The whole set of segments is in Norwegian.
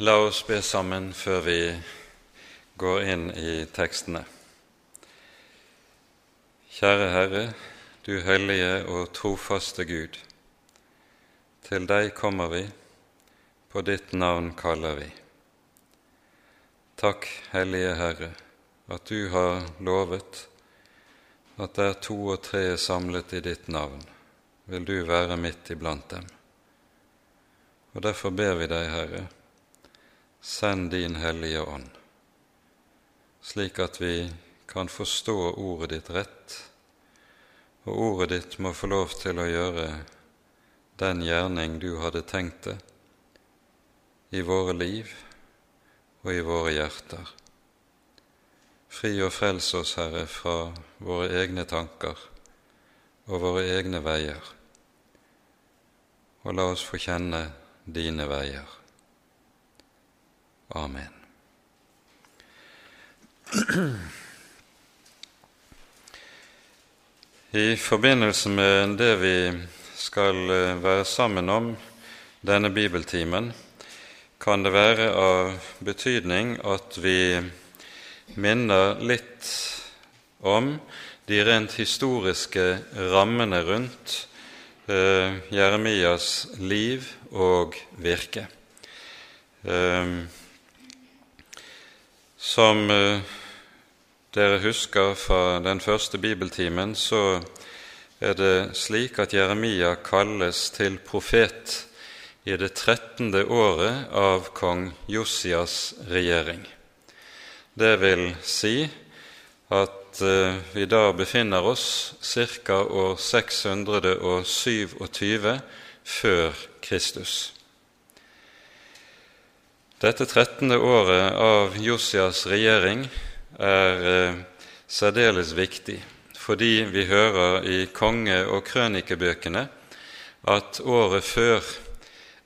La oss be sammen før vi går inn i tekstene. Kjære Herre, du hellige og trofaste Gud. Til deg kommer vi, på ditt navn kaller vi. Takk, Hellige Herre, at du har lovet at der to og tre er samlet i ditt navn, vil du være midt iblant dem. Og derfor ber vi deg, Herre, Send din Hellige Ånd, slik at vi kan forstå ordet ditt rett, og ordet ditt må få lov til å gjøre den gjerning du hadde tenkt det i våre liv og i våre hjerter. Fri og frels oss, Herre, fra våre egne tanker og våre egne veier, og la oss få kjenne dine veier. Amen. I forbindelse med det vi skal eh, være sammen om denne bibeltimen, kan det være av betydning at vi minner litt om de rent historiske rammene rundt eh, Jeremias liv og virke. Eh, som eh, dere husker fra den første bibeltimen, så er det slik at Jeremia kalles til profet i det trettende året av kong Josias regjering. Det vil si at eh, vi da befinner oss ca. år 627 før Kristus. Dette trettende året av Josias regjering er eh, særdeles viktig fordi vi hører i konge- og krønikebøkene at året før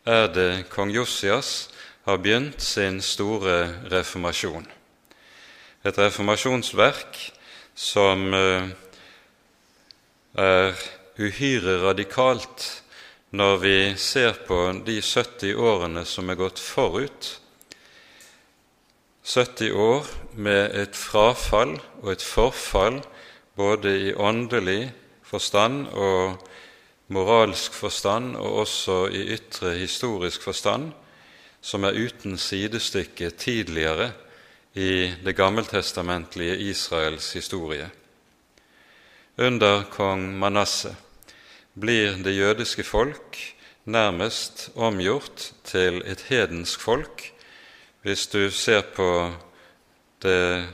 er det kong Josias har begynt sin store reformasjon. Et reformasjonsverk som eh, er uhyre radikalt når vi ser på de 70 årene som er gått forut 70 år med et frafall og et forfall både i åndelig forstand og moralsk forstand og også i ytre historisk forstand, som er uten sidestykke tidligere i det gammeltestamentlige Israels historie. Under kong Manasseh blir det jødiske folk nærmest omgjort til et hedensk folk hvis du ser på det,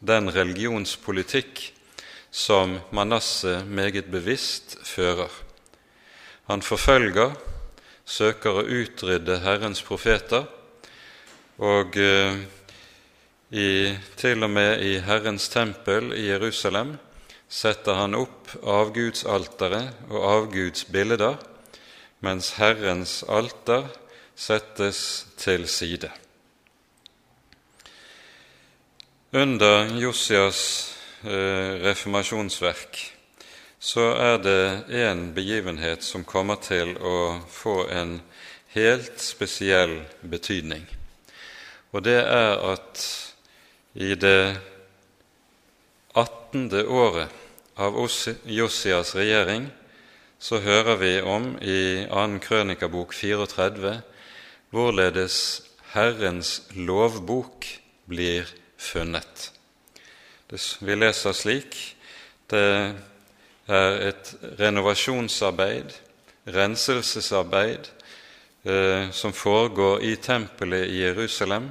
den religionspolitikk som Manasseh meget bevisst fører. Han forfølger, søker å utrydde Herrens profeter, og eh, i, til og med i Herrens tempel i Jerusalem setter han opp avgudsalteret og avgudsbilder, mens Herrens alter settes til side. Under Josias eh, reformasjonsverk så er det en begivenhet som kommer til å få en helt spesiell betydning. Og det er at i det 18. året av Josias regjering så hører vi om i 2. Krønikabok 34 hvorledes Herrens lovbok blir funnet. Vi leser slik det er et renovasjonsarbeid, renselsesarbeid, eh, som foregår i tempelet i Jerusalem.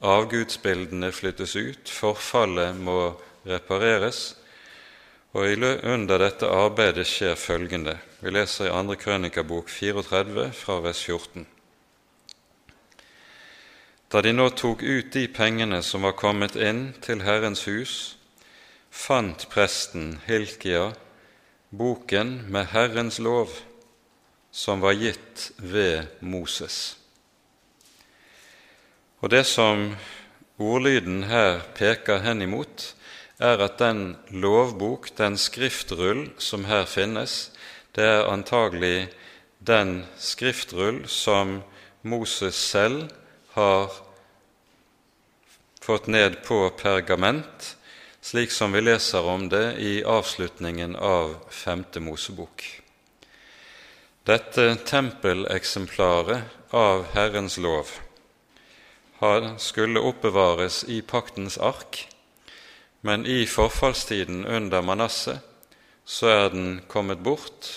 Avgudsbildene flyttes ut, forfallet må repareres. Og under dette arbeidet skjer følgende. Vi leser i 2. Krønikabok 34 fra vers 14. Da de nå tok ut de pengene som var kommet inn til Herrens hus, fant presten Hilkia boken med Herrens lov som var gitt ved Moses. Og Det som ordlyden her peker henimot, er at den lovbok, den skriftrull som her finnes, det er antagelig den skriftrull som Moses selv har fått ned på pergament, slik som vi leser om det i avslutningen av Femte Mosebok. Dette tempeleksemplaret av Herrens lov skulle oppbevares i paktens ark, men i forfallstiden under Manasseh så er den kommet bort.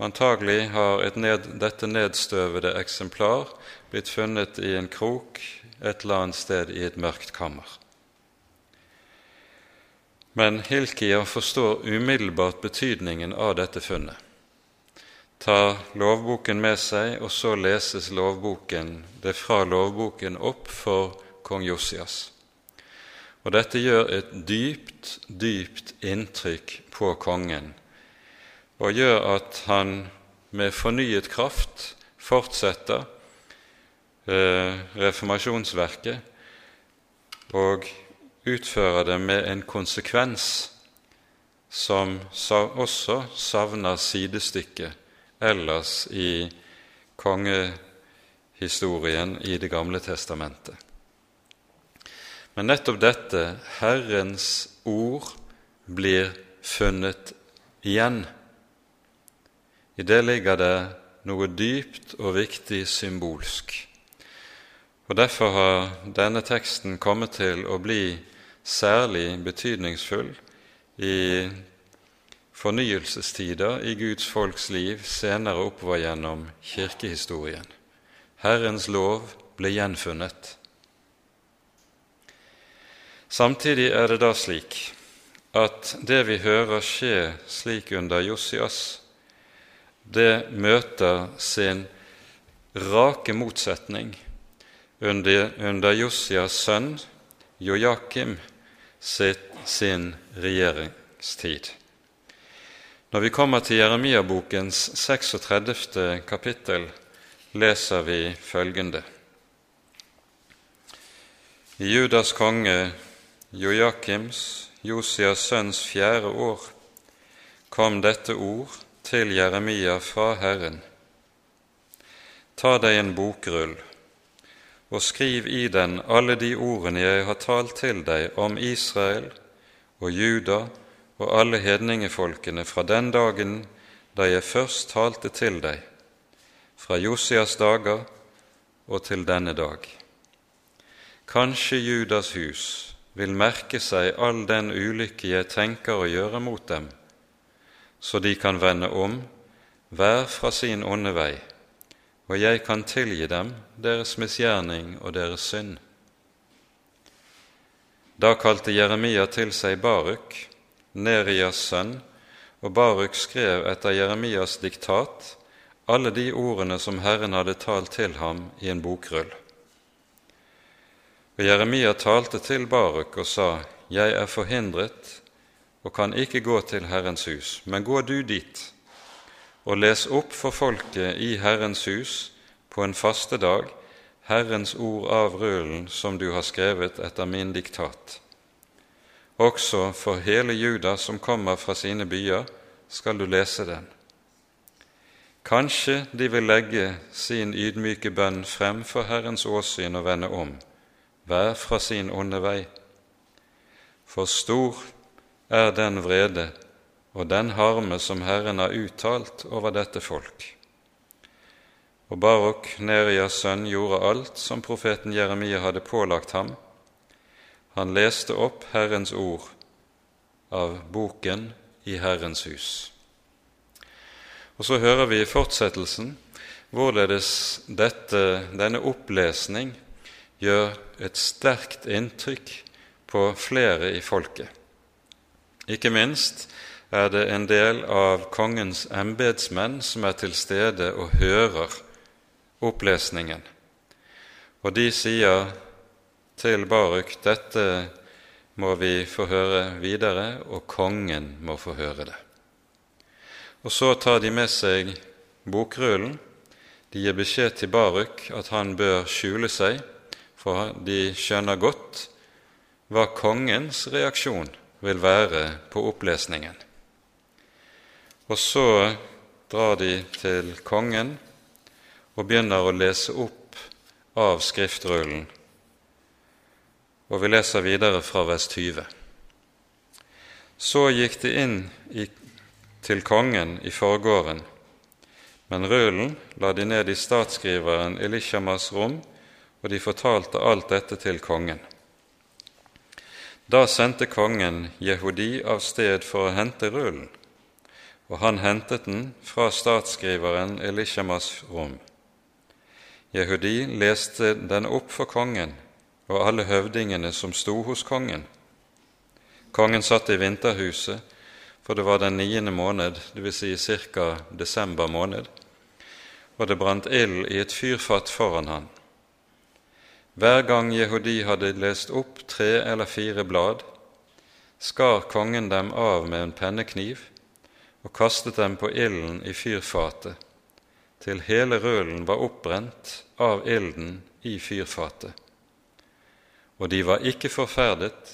Antagelig har ned, dette nedstøvede eksemplar blitt funnet i en krok et eller annet sted i et mørkt kammer. Men Hilkia forstår umiddelbart betydningen av dette funnet. Tar lovboken med seg, og så leses lovboken, det fra lovboken opp for kong Josias. Og dette gjør et dypt, dypt inntrykk på kongen, og gjør at han med fornyet kraft fortsetter reformasjonsverket og utfører det med en konsekvens som også savner sidestykke ellers i kongehistorien i Det gamle testamentet. Men nettopp dette, Herrens ord, blir funnet igjen. I det ligger det noe dypt og viktig symbolsk. Og Derfor har denne teksten kommet til å bli særlig betydningsfull i fornyelsestider i Guds folks liv senere oppover gjennom kirkehistorien. Herrens lov ble gjenfunnet. Samtidig er det da slik at det vi hører skje slik under Josias, det møter sin rake motsetning under, under Josias sønn Jojakim sin regjeringstid. Når vi kommer til Jeremia-bokens 36. kapittel, leser vi følgende. I Judas konge Jojakims, Josias sønns fjerde år, kom dette ord til Jeremia fra Herren. Ta deg en bokrull og skriv i den alle de ordene jeg har talt til deg om Israel og Juda og alle hedningefolkene fra den dagen da jeg først talte til deg, fra Josias dager og til denne dag. Kanskje Judas hus vil merke seg all den ulykke jeg tenker å gjøre mot dem, så de kan vende om, hver fra sin onde vei, og jeg kan tilgi dem deres misgjerning og deres synd. Da kalte Jeremia til seg Baruk, Nerias sønn, og Baruk skrev etter Jeremias diktat alle de ordene som Herren hadde talt til ham i en bokrull. Og Jeremia talte til Baruk og sa, Jeg er forhindret og kan ikke gå til Herrens hus, men gå du dit og les opp for folket i Herrens hus på en faste dag Herrens ord av rullen som du har skrevet etter min diktat. Også for hele Juda som kommer fra sine byer, skal du lese den. Kanskje de vil legge sin ydmyke bønn frem for Herrens åsyn og vende om hver fra sin onde vei. For stor er den vrede og den harme som Herren har uttalt over dette folk. Og Barok, Nerias sønn, gjorde alt som profeten Jeremia hadde pålagt ham. Han leste opp Herrens ord av boken i Herrens hus. Og så hører vi i fortsettelsen hvorledes dette, denne opplesning gjør et sterkt inntrykk på flere i folket. Ikke minst er det en del av kongens embetsmenn som er til stede og hører opplesningen. Og de sier til Baruk dette må vi få høre videre, og kongen må få høre det. Og så tar de med seg bokrullen. De gir beskjed til Baruk at han bør skjule seg for de skjønner godt hva kongens reaksjon vil være på opplesningen. Og så drar de til kongen og begynner å lese opp av skriftrullen, og vi leser videre fra vers 20. Så gikk de inn i, til kongen i forgården, men rullen la de ned i statsskriveren Elishamas rom, og de fortalte alt dette til kongen. Da sendte kongen Jehudi av sted for å hente rullen, og han hentet den fra statsskriveren Elishamas rom. Jehudi leste den opp for kongen og alle høvdingene som sto hos kongen. Kongen satt i vinterhuset, for det var den niende måned, dvs. Si ca. desember måned, og det brant ild i et fyrfat foran han. Hver gang Jehudi hadde lest opp tre eller fire blad, skar kongen dem av med en pennekniv og kastet dem på ilden i fyrfatet, til hele rølen var oppbrent av ilden i fyrfatet og de var ikke forferdet,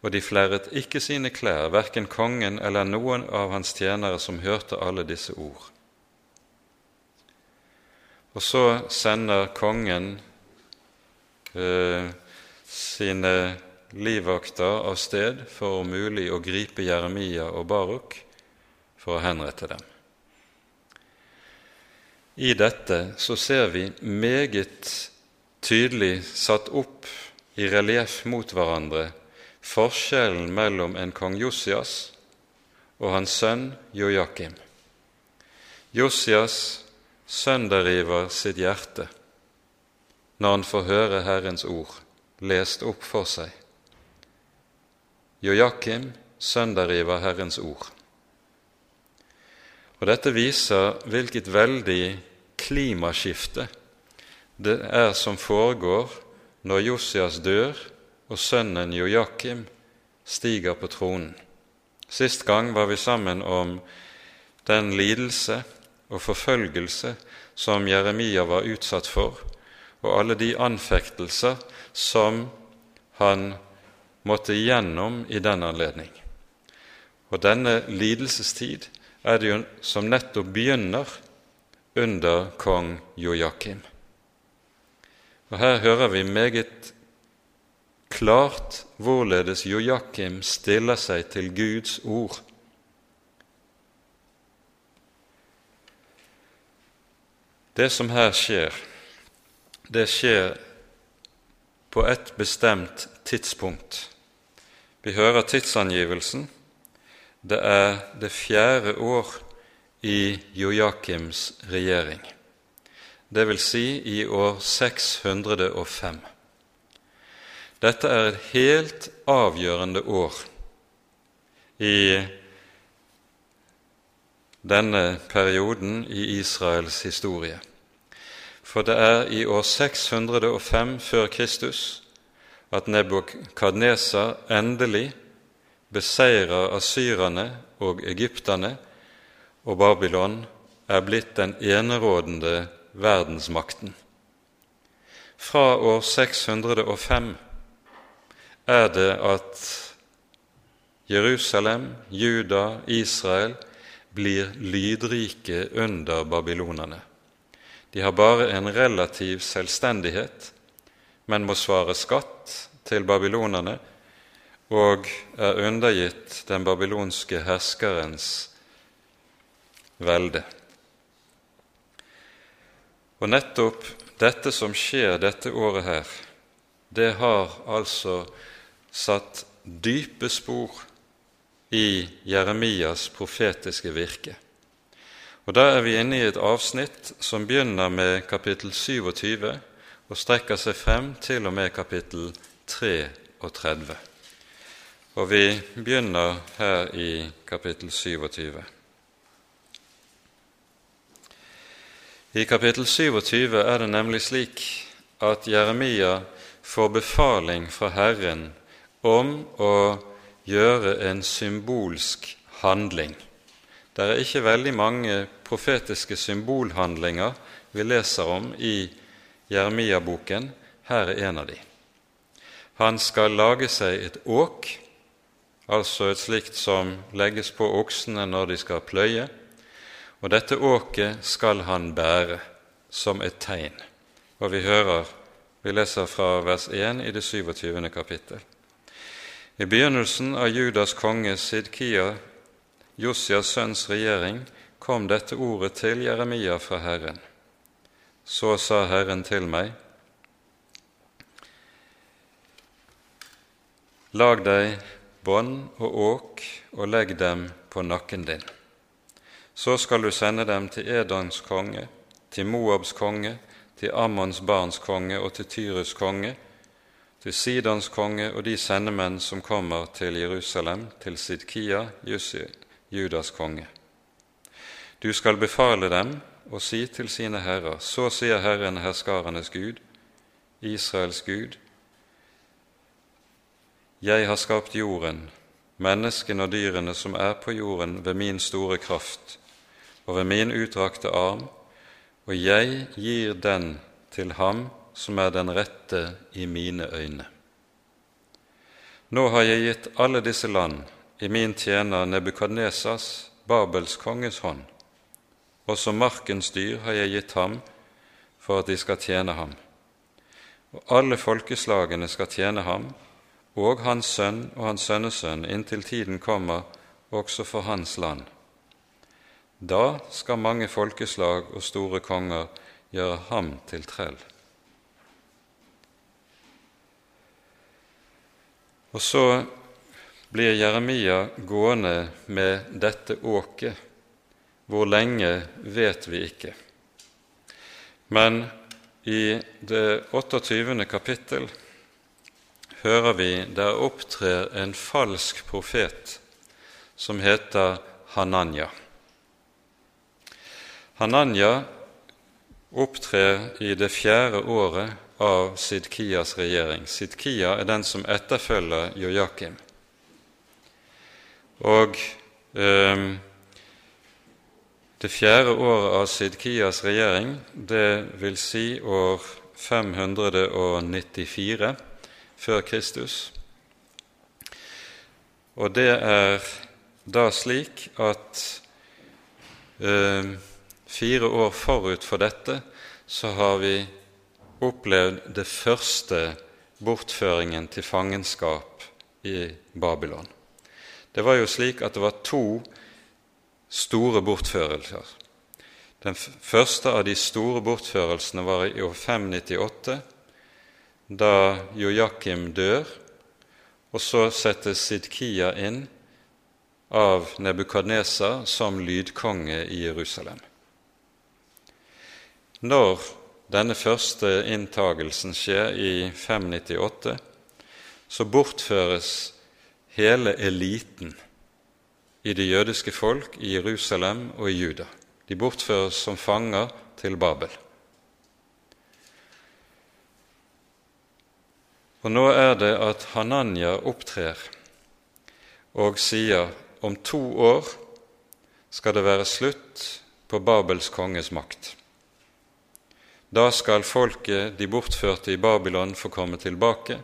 og de flerret ikke sine klær, verken kongen eller noen av hans tjenere som hørte alle disse ord. Og så sender kongen eh, sine livvakter av sted for om mulig å gripe Jeremia og Baruk for å henrette dem. I dette så ser vi meget tydelig satt opp i relieff mot hverandre forskjellen mellom en kong Josias og hans sønn Jojakim. Josias sønderriver sitt hjerte når han får høre Herrens ord lest opp for seg. Jojakim sønderriver Herrens ord. Og Dette viser hvilket veldig klimaskifte det er som foregår når Josias dør og sønnen Joakim stiger på tronen. Sist gang var vi sammen om den lidelse og forfølgelse som Jeremia var utsatt for, og alle de anfektelser som han måtte igjennom i den anledning. Og denne lidelsestid er det jo som nettopp begynner under kong Jojakim. Og Her hører vi meget klart hvorledes Jojakim stiller seg til Guds ord. Det som her skjer, det skjer på et bestemt tidspunkt. Vi hører tidsangivelsen. Det er det fjerde år i Jojakims regjering vil si i år 605. Dette er et helt avgjørende år i denne perioden i Israels historie. For det er i år 605 før Kristus at Nebukadnesar endelig beseirer asyrerne og egypterne, og Babylon er blitt den enerådende verdensmakten. Fra år 605 er det at Jerusalem, Juda, Israel blir lydrike under babylonerne. De har bare en relativ selvstendighet, men må svare skatt til babylonerne og er undergitt den babylonske herskerens velde. Og nettopp dette som skjer dette året her, det har altså satt dype spor i Jeremias profetiske virke. Og Da er vi inne i et avsnitt som begynner med kapittel 27 og strekker seg frem til og med kapittel 33. Og vi begynner her i kapittel 27. I kapittel 27 er det nemlig slik at Jeremia får befaling fra Herren om å gjøre en symbolsk handling. Det er ikke veldig mange profetiske symbolhandlinger vi leser om i Jeremia-boken. Her er en av de. Han skal lage seg et åk, altså et slikt som legges på oksene når de skal pløye og dette åket skal han bære som et tegn. Og vi hører Vi leser fra vers 1 i det 27. kapittel. I begynnelsen av Judas konge Sidkia, Josias sønns regjering, kom dette ordet til Jeremia fra Herren. Så sa Herren til meg, Lag deg bånd og åk og legg dem på nakken din. Så skal du sende dem til Edans konge, til Moabs konge, til Ammons barns konge og til Tyrus konge, til Sidans konge og de sendemenn som kommer til Jerusalem, til Sidkia, Judas konge. Du skal befale dem og si til sine herrer, så sier Herren herskarenes Gud, Israels Gud, jeg har skapt jorden, menneskene og dyrene som er på jorden ved min store kraft og ved min utdrakte arm, og jeg gir den til ham som er den rette i mine øyne. Nå har jeg gitt alle disse land i min tjener Nebukadnesas, Babels konges hånd, og som markens dyr har jeg gitt ham for at de skal tjene ham. Og alle folkeslagene skal tjene ham, og hans sønn og hans sønnesønn, inntil tiden kommer også for hans land. Da skal mange folkeslag og store konger gjøre ham til trell. Og så blir Jeremia gående med dette åket. Hvor lenge vet vi ikke. Men i det 28. kapittel hører vi der opptrer en falsk profet som heter Hananya. Hananya opptrer i det fjerde året av Sidkias regjering. Sidkia er den som etterfølger Jojakim. Og eh, det fjerde året av Sidkias regjering, det vil si år 594 før Kristus. Og det er da slik at eh, Fire år forut for dette så har vi opplevd det første bortføringen til fangenskap i Babylon. Det var jo slik at det var to store bortførelser. Den første av de store bortførelsene var i år 598, da Jojakim dør, og så settes Sidkia inn av Nebukadnesa som lydkonge i Jerusalem. Når denne første inntagelsen skjer i 598, så bortføres hele eliten i det jødiske folk i Jerusalem og i Juda. De bortføres som fanger til Babel. Og nå er det at Hananya opptrer og sier om to år skal det være slutt på Babels konges makt. Da skal folket de bortførte i Babylon få komme tilbake.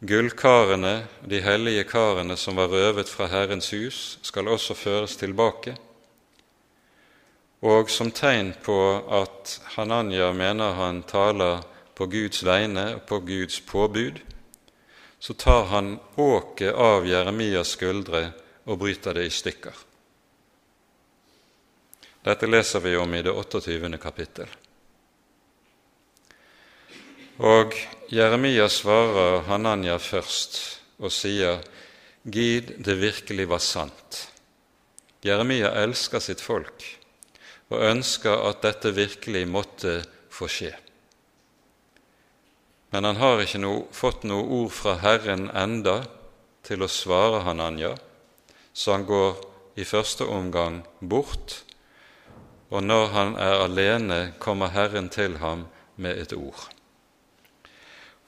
Gullkarene, de hellige karene som var røvet fra Herrens hus, skal også føres tilbake. Og som tegn på at Hananya mener han taler på Guds vegne og på Guds påbud, så tar han åket av Jeremias skuldre og bryter det i stykker. Dette leser vi om i det 28. kapittel. Og Jeremia svarer Hananya først og sier, Gid det virkelig var sant. Jeremia elsker sitt folk og ønsker at dette virkelig måtte få skje. Men han har ikke noe, fått noe ord fra Herren enda til å svare Hananya, så han går i første omgang bort, og når han er alene, kommer Herren til ham med et ord.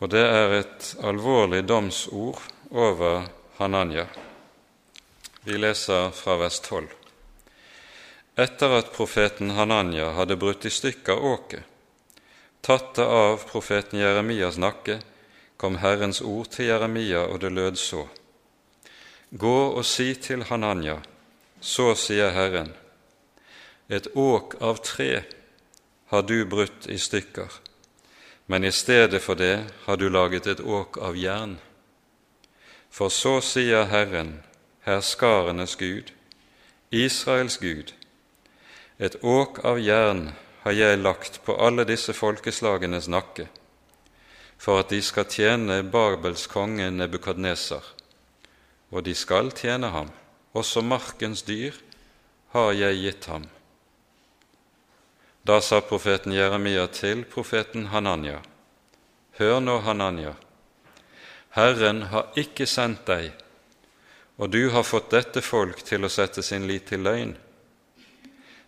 Og det er et alvorlig domsord over Hananya. Vi leser fra vers 12. Etter at profeten Hananya hadde brutt i stykker åket, tatt det av profeten Jeremias nakke, kom Herrens ord til Jeremia, og det lød så. Gå og si til Hananya, så sier Herren, et åk av tre har du brutt i stykker men i stedet for det har du laget et åk av jern. For så sier Herren, herskarenes Gud, Israels Gud, et åk av jern har jeg lagt på alle disse folkeslagenes nakke, for at de skal tjene Babels konge Nebukadneser, og de skal tjene ham, også markens dyr har jeg gitt ham. Da sa profeten Jeremia til profeten Hananya, Hør nå, Hananya, Herren har ikke sendt deg, og du har fått dette folk til å sette sin lit til løgn.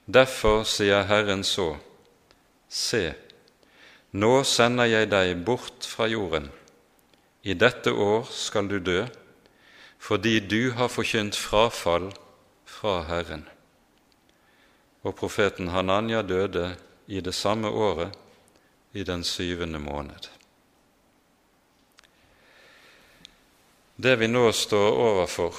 Derfor sier Herren så, Se, nå sender jeg deg bort fra jorden. I dette år skal du dø, fordi du har forkynt frafall fra Herren og profeten Hananya døde i det samme året, i den syvende måned. Det vi nå står overfor,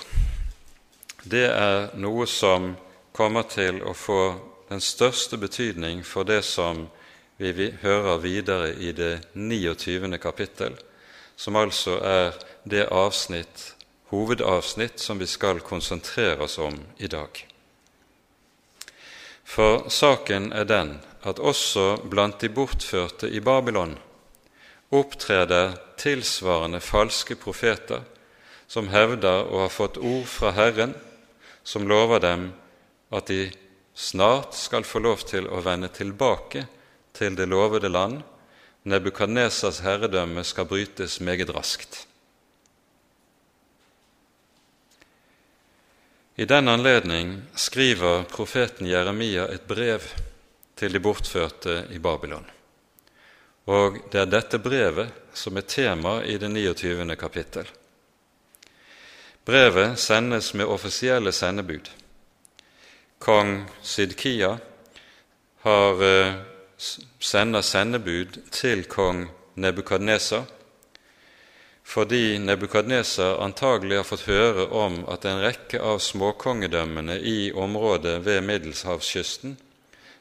det er noe som kommer til å få den største betydning for det som vi hører videre i det 29. kapittel, som altså er det avsnitt, hovedavsnitt som vi skal konsentrere oss om i dag. For saken er den at også blant de bortførte i Babylon opptreder tilsvarende falske profeter som hevder å ha fått ord fra Herren som lover dem at de snart skal få lov til å vende tilbake til det lovede land. Nebukadnesas herredømme skal brytes meget raskt. I den anledning skriver profeten Jeremia et brev til de bortførte i Babylon. Og det er dette brevet som er tema i det 29. kapittel. Brevet sendes med offisielle sendebud. Kong Sidkia har, eh, sender sendebud til kong Nebukadnesa fordi Nebukadnesar antagelig har fått høre om at en rekke av småkongedømmene i området ved Middelhavskysten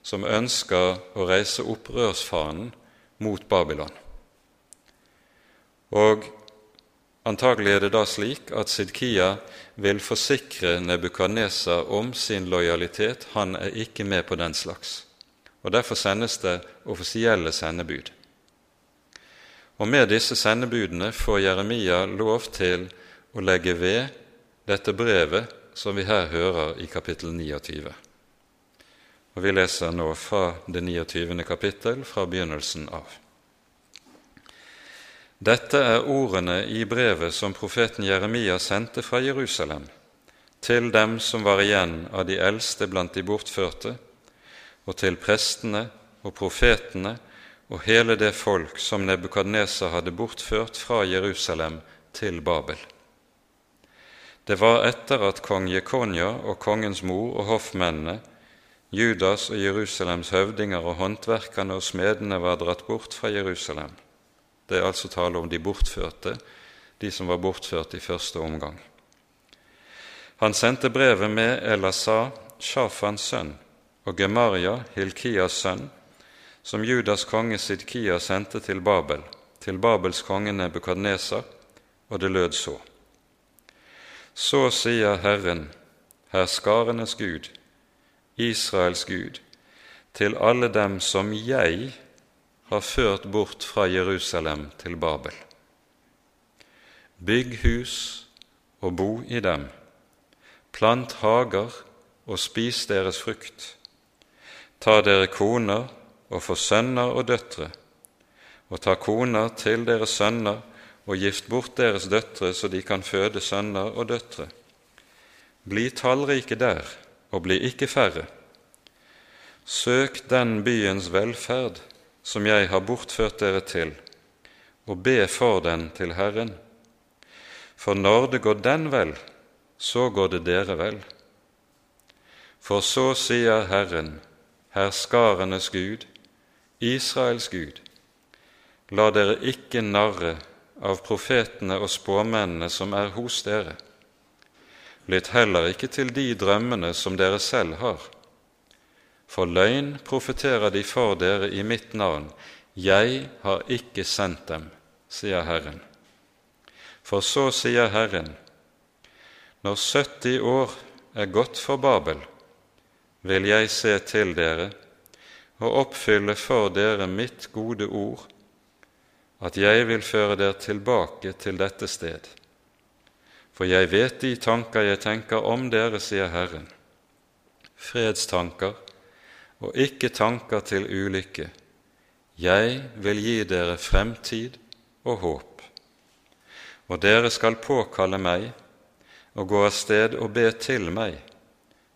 som ønsker å reise opprørsfanen mot Babylon. Og antagelig er det da slik at Sidkia vil forsikre Nebukadnesar om sin lojalitet. Han er ikke med på den slags. Og Derfor sendes det offisielle sendebud. Og med disse sendebudene får Jeremia lov til å legge ved dette brevet som vi her hører i kapittel 29. Og Vi leser nå fra det 29. kapittel fra begynnelsen av. Dette er ordene i brevet som profeten Jeremia sendte fra Jerusalem til dem som var igjen av de eldste blant de bortførte, og til prestene og profetene og hele det folk som Nebukadneser hadde bortført fra Jerusalem til Babel. Det var etter at kong Jekonja og kongens mor og hoffmennene, Judas og Jerusalems høvdinger og håndverkerne og smedene var dratt bort fra Jerusalem. Det er altså tale om de bortførte, de som var bortført i første omgang. Han sendte brevet med Elasa, Shafans sønn, og Gemaria, Hilkias sønn, som Judas konge Sidkia sendte til Babel, til Babels konge Nebukadnesar, og det lød så. Så sier Herren, herskarenes Gud, Israels Gud, til alle dem som jeg har ført bort fra Jerusalem til Babel. Bygg hus og bo i dem, plant hager og spis deres frukt. Ta dere koner og få sønner og døtre, og ta koner til deres sønner og gift bort deres døtre så de kan føde sønner og døtre. Bli tallrike der, og bli ikke færre. Søk den byens velferd som jeg har bortført dere til, og be for den til Herren. For når det går den vel, så går det dere vel. For så sier Herren, herskarenes Gud, Israels Gud, la dere ikke narre av profetene og spåmennene som er hos dere. Lytt heller ikke til de drømmene som dere selv har. For løgn profeterer de for dere i mitt navn, Jeg har ikke sendt dem, sier Herren. For så sier Herren, når 70 år er gått for Babel, vil jeg se til dere og oppfylle for dere mitt gode ord, at jeg vil føre dere tilbake til dette sted. For jeg vet de tanker jeg tenker om dere, sier Herren, fredstanker og ikke tanker til ulykke. Jeg vil gi dere fremtid og håp. Og dere skal påkalle meg og gå av sted og be til meg,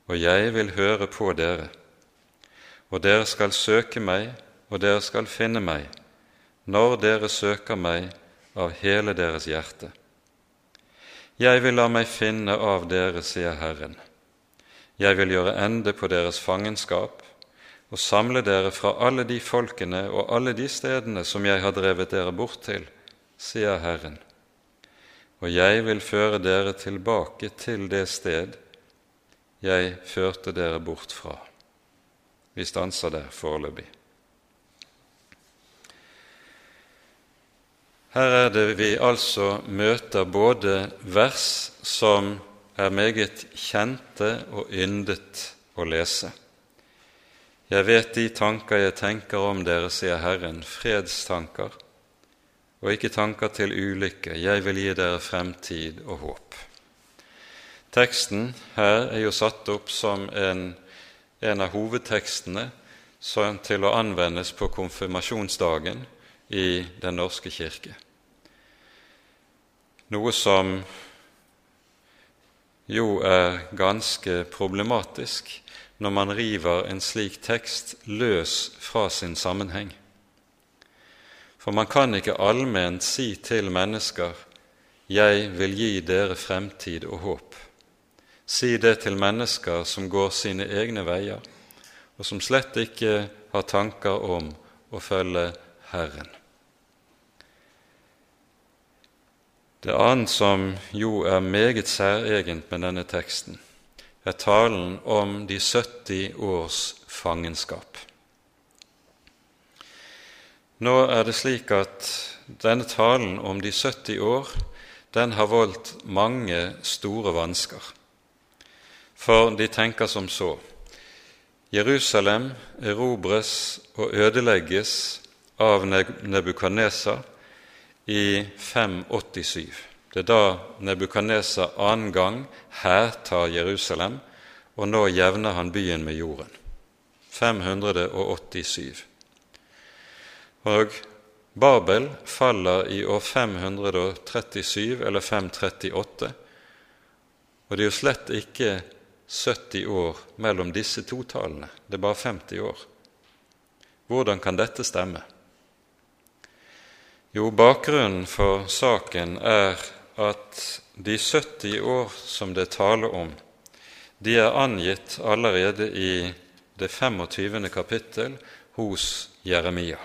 og jeg vil høre på dere. Og dere skal søke meg, og dere skal finne meg, når dere søker meg av hele deres hjerte. Jeg vil la meg finne av dere, sier Herren. Jeg vil gjøre ende på deres fangenskap og samle dere fra alle de folkene og alle de stedene som jeg har drevet dere bort til, sier Herren. Og jeg vil føre dere tilbake til det sted jeg førte dere bort fra. Vi stanser der foreløpig. Her er det vi altså møter både vers som er meget kjente og yndet å lese. Jeg vet de tanker jeg tenker om dere, sier Herren, fredstanker, og ikke tanker til ulykke. Jeg vil gi dere fremtid og håp. Teksten her er jo satt opp som en, en av hovedtekstene til å anvendes på konfirmasjonsdagen i Den norske kirke. Noe som jo er ganske problematisk når man river en slik tekst løs fra sin sammenheng. For man kan ikke allment si til mennesker 'Jeg vil gi dere fremtid og håp'. Si det til mennesker som går sine egne veier, og som slett ikke har tanker om å følge Herren. Det annet som jo er meget særegent med denne teksten, er talen om de 70 års fangenskap. Nå er det slik at denne talen om de 70 år den har voldt mange store vansker. For de tenker som så Jerusalem erobres og ødelegges av Nebukadnesa i 587. Det er da Nebukadneser annen gang hærtar Jerusalem, og nå jevner han byen med jorden. 587. Og Babel faller i år 537 eller 538, og det er jo slett ikke 70 år mellom disse to tallene, det er bare 50 år. Hvordan kan dette stemme? Jo, bakgrunnen for saken er at de 70 år som det taler om, de er angitt allerede i det 25. kapittel hos Jeremia.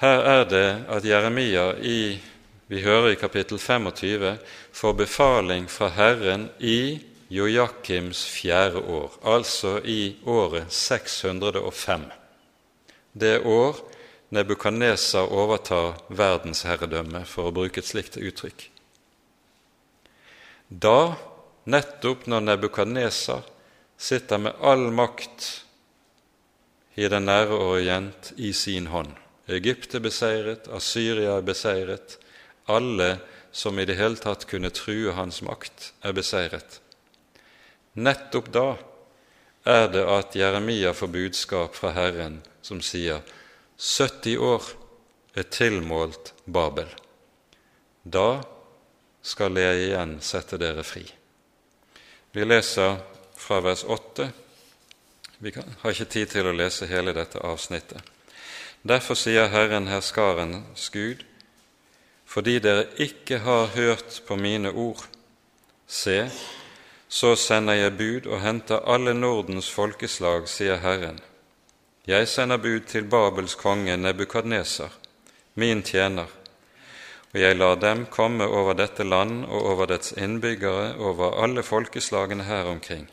Her er det at Jeremia i vi hører i kapittel 25 får befaling fra Herren i Jojakims fjerde år, altså i året 605. Det år Nebukadneser overtar verdensherredømme, for å bruke et slikt uttrykk. Da, nettopp når Nebukadneser sitter med all makt i den nære orient i sin hånd Egypt er beseiret, Asyria er beseiret, alle som i det hele tatt kunne true hans makt, er beseiret. Nettopp da er det at Jeremia får budskap fra Herren som sier 70 år er tilmålt Babel. Da skal jeg igjen sette dere fri. Vi leser fra vers 8. Vi har ikke tid til å lese hele dette avsnittet. Derfor sier Herren herskarens Gud, fordi dere ikke har hørt på mine ord, se, så sender jeg bud og henter alle Nordens folkeslag, sier Herren jeg sender bud til Babels konge Nebukadneser, min tjener, og jeg lar dem komme over dette land og over dets innbyggere, over alle folkeslagene her omkring.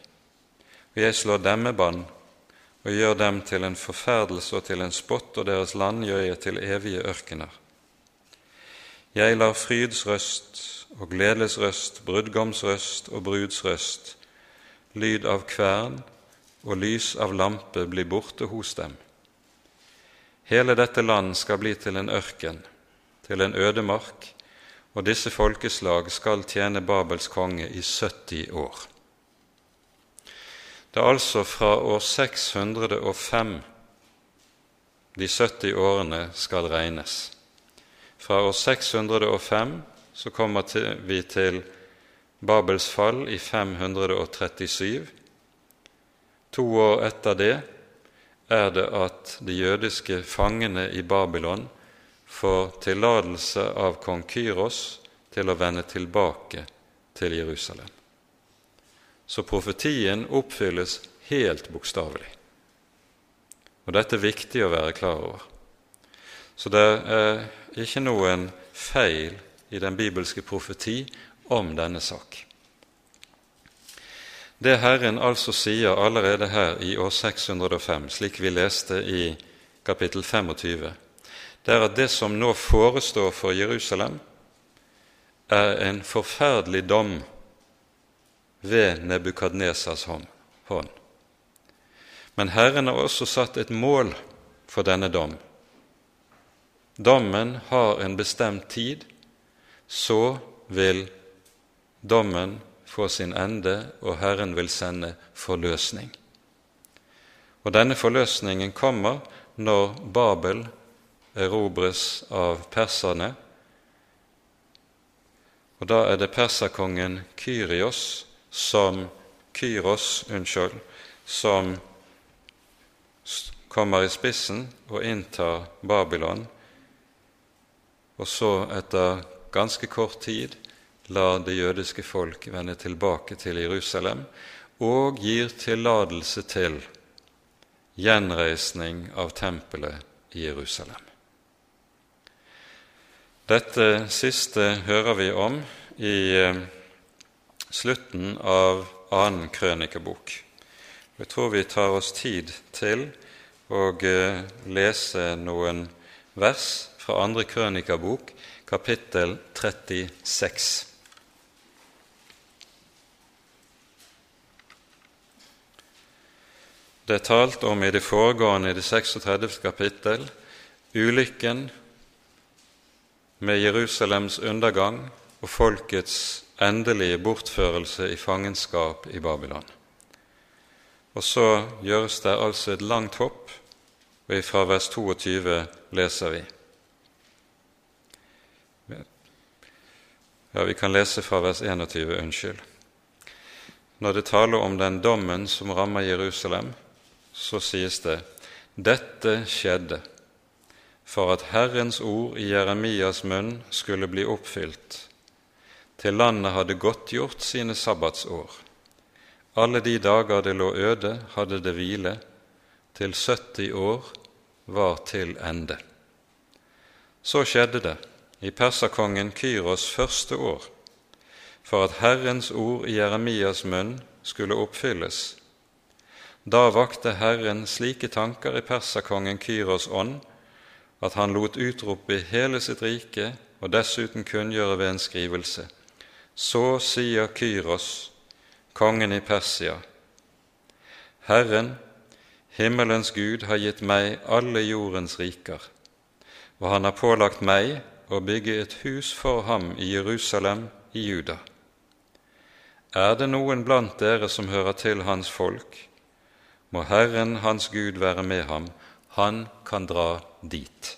Og jeg slår dem med bann og gjør dem til en forferdelse og til en spott, og deres land gjør jeg til evige ørkener. Jeg lar frydsrøst og gledesrøst, brudgomsrøst og brudsrøst, lyd av kvern og lys av lampe bli borte hos dem. Hele dette land skal bli til en ørken, til en ødemark, og disse folkeslag skal tjene Babels konge i 70 år. Det er altså fra år 605 de 70 årene skal regnes. Fra år 605 så kommer vi til Babels fall i 537. To år etter det er det at de jødiske fangene i Babylon får tillatelse av kong Kyros til å vende tilbake til Jerusalem. Så profetien oppfylles helt bokstavelig. Og dette er viktig å være klar over. Så det er ikke noen feil i den bibelske profeti om denne sak. Det Herren altså sier allerede her i år 605, slik vi leste i kapittel 25, det er at det som nå forestår for Jerusalem, er en forferdelig dom ved Nebukadnesas hånd. Men Herren har også satt et mål for denne dom. Dommen har en bestemt tid, så vil dommen få sin ende, og Herren vil sende forløsning. Og denne forløsningen kommer når Babel erobres av perserne. Og da er det perserkongen Kyrios som Kyros, unnskyld, som kommer i spissen og inntar Babylon, og så etter ganske kort tid lar det jødiske folk vende tilbake til Jerusalem og gir tillatelse til gjenreisning av tempelet i Jerusalem. Dette siste hører vi om i eh, slutten av annen krønikebok. Jeg tror vi tar oss tid til å eh, lese noen vers fra andre krønikebok, kapittel 36. Det er talt om i det foregående, i det 36. kapittel, ulykken med Jerusalems undergang og folkets endelige bortførelse i fangenskap i Babylon. Og så gjøres det altså et langt hopp, og fra vers 22 leser vi Ja, vi kan lese fra vers 21, unnskyld. Når det taler om den dommen som rammer Jerusalem, så sies det dette skjedde for at Herrens ord i Jeremias munn skulle bli oppfylt, til landet hadde godtgjort sine sabbatsår. Alle de dager det lå øde, hadde det hvile, til 70 år var til ende. Så skjedde det i perserkongen Kyros første år, for at Herrens ord i Jeremias munn skulle oppfylles. Da vakte Herren slike tanker i perserkongen Kyros ånd at han lot utrope hele sitt rike og dessuten kunngjøre ved en skrivelse. Så sier Kyros, kongen i Persia, Herren, himmelens Gud, har gitt meg alle jordens riker, og han har pålagt meg å bygge et hus for ham i Jerusalem i Juda. Er det noen blant dere som hører til hans folk, må Herren hans Gud være med ham, han kan dra dit.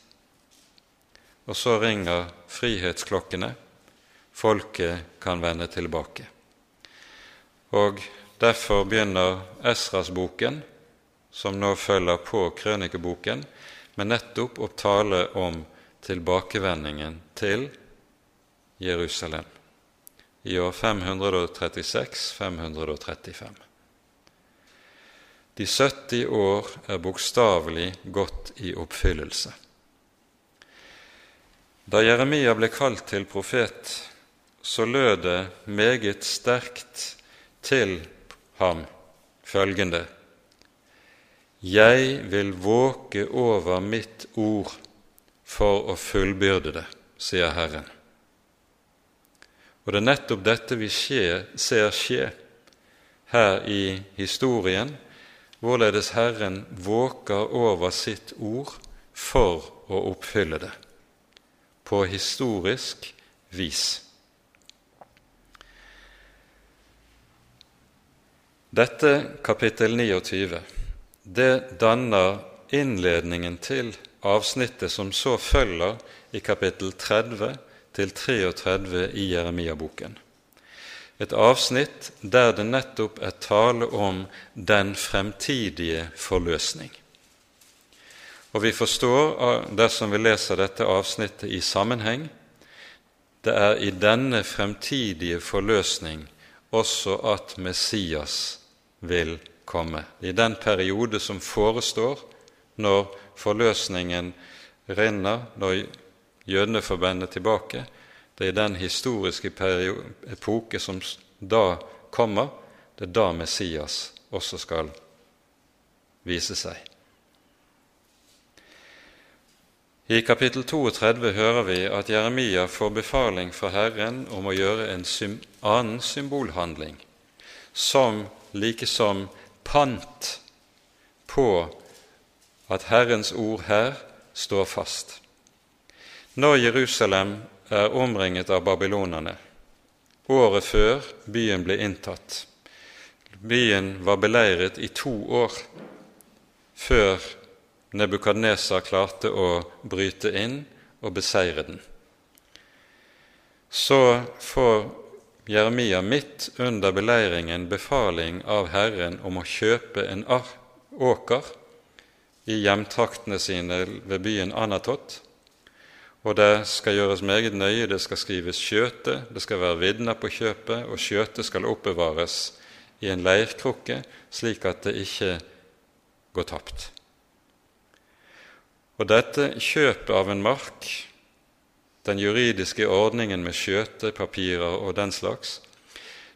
Og så ringer frihetsklokkene, folket kan vende tilbake. Og derfor begynner Esras-boken, som nå følger på krønikeboken, med nettopp å tale om tilbakevendingen til Jerusalem i år 536-535. De 70 år er bokstavelig gått i oppfyllelse. Da Jeremia ble kalt til profet, så lød det meget sterkt til ham følgende:" Jeg vil våke over mitt ord for å fullbyrde det, sier Herren. Og det er nettopp dette vi skje, ser skje her i historien, hvorledes Herren våker over sitt ord for å oppfylle det på historisk vis. Dette kapittel 29 det danner innledningen til avsnittet som så følger i kapittel 30 til 33 i Jeremia-boken. Et avsnitt der det nettopp er tale om den fremtidige forløsning. Og vi forstår, dersom vi leser dette avsnittet i sammenheng, det er i denne fremtidige forløsning også at Messias vil komme. I den periode som forestår når forløsningen renner, når jødene får vende tilbake. Det er den historiske epoke som da kommer. Det er da Messias også skal vise seg. I kapittel 32 hører vi at Jeremia får befaling fra Herren om å gjøre en annen symbolhandling, som likesom pant på at Herrens ord her står fast. Når Jerusalem er omringet av babylonerne, året før byen ble inntatt. Byen var beleiret i to år før Nebukadnesar klarte å bryte inn og beseire den. Så får Jeremia midt under beleiringen befaling av Herren om å kjøpe en åker i hjemtraktene sine ved byen Anatot, og det skal gjøres meget nøye. Det skal skrives skjøte, det skal være vitner på kjøpet, og skjøtet skal oppbevares i en leirkrukke, slik at det ikke går tapt. Og dette kjøpet av en mark, den juridiske ordningen med skjøtepapirer og den slags,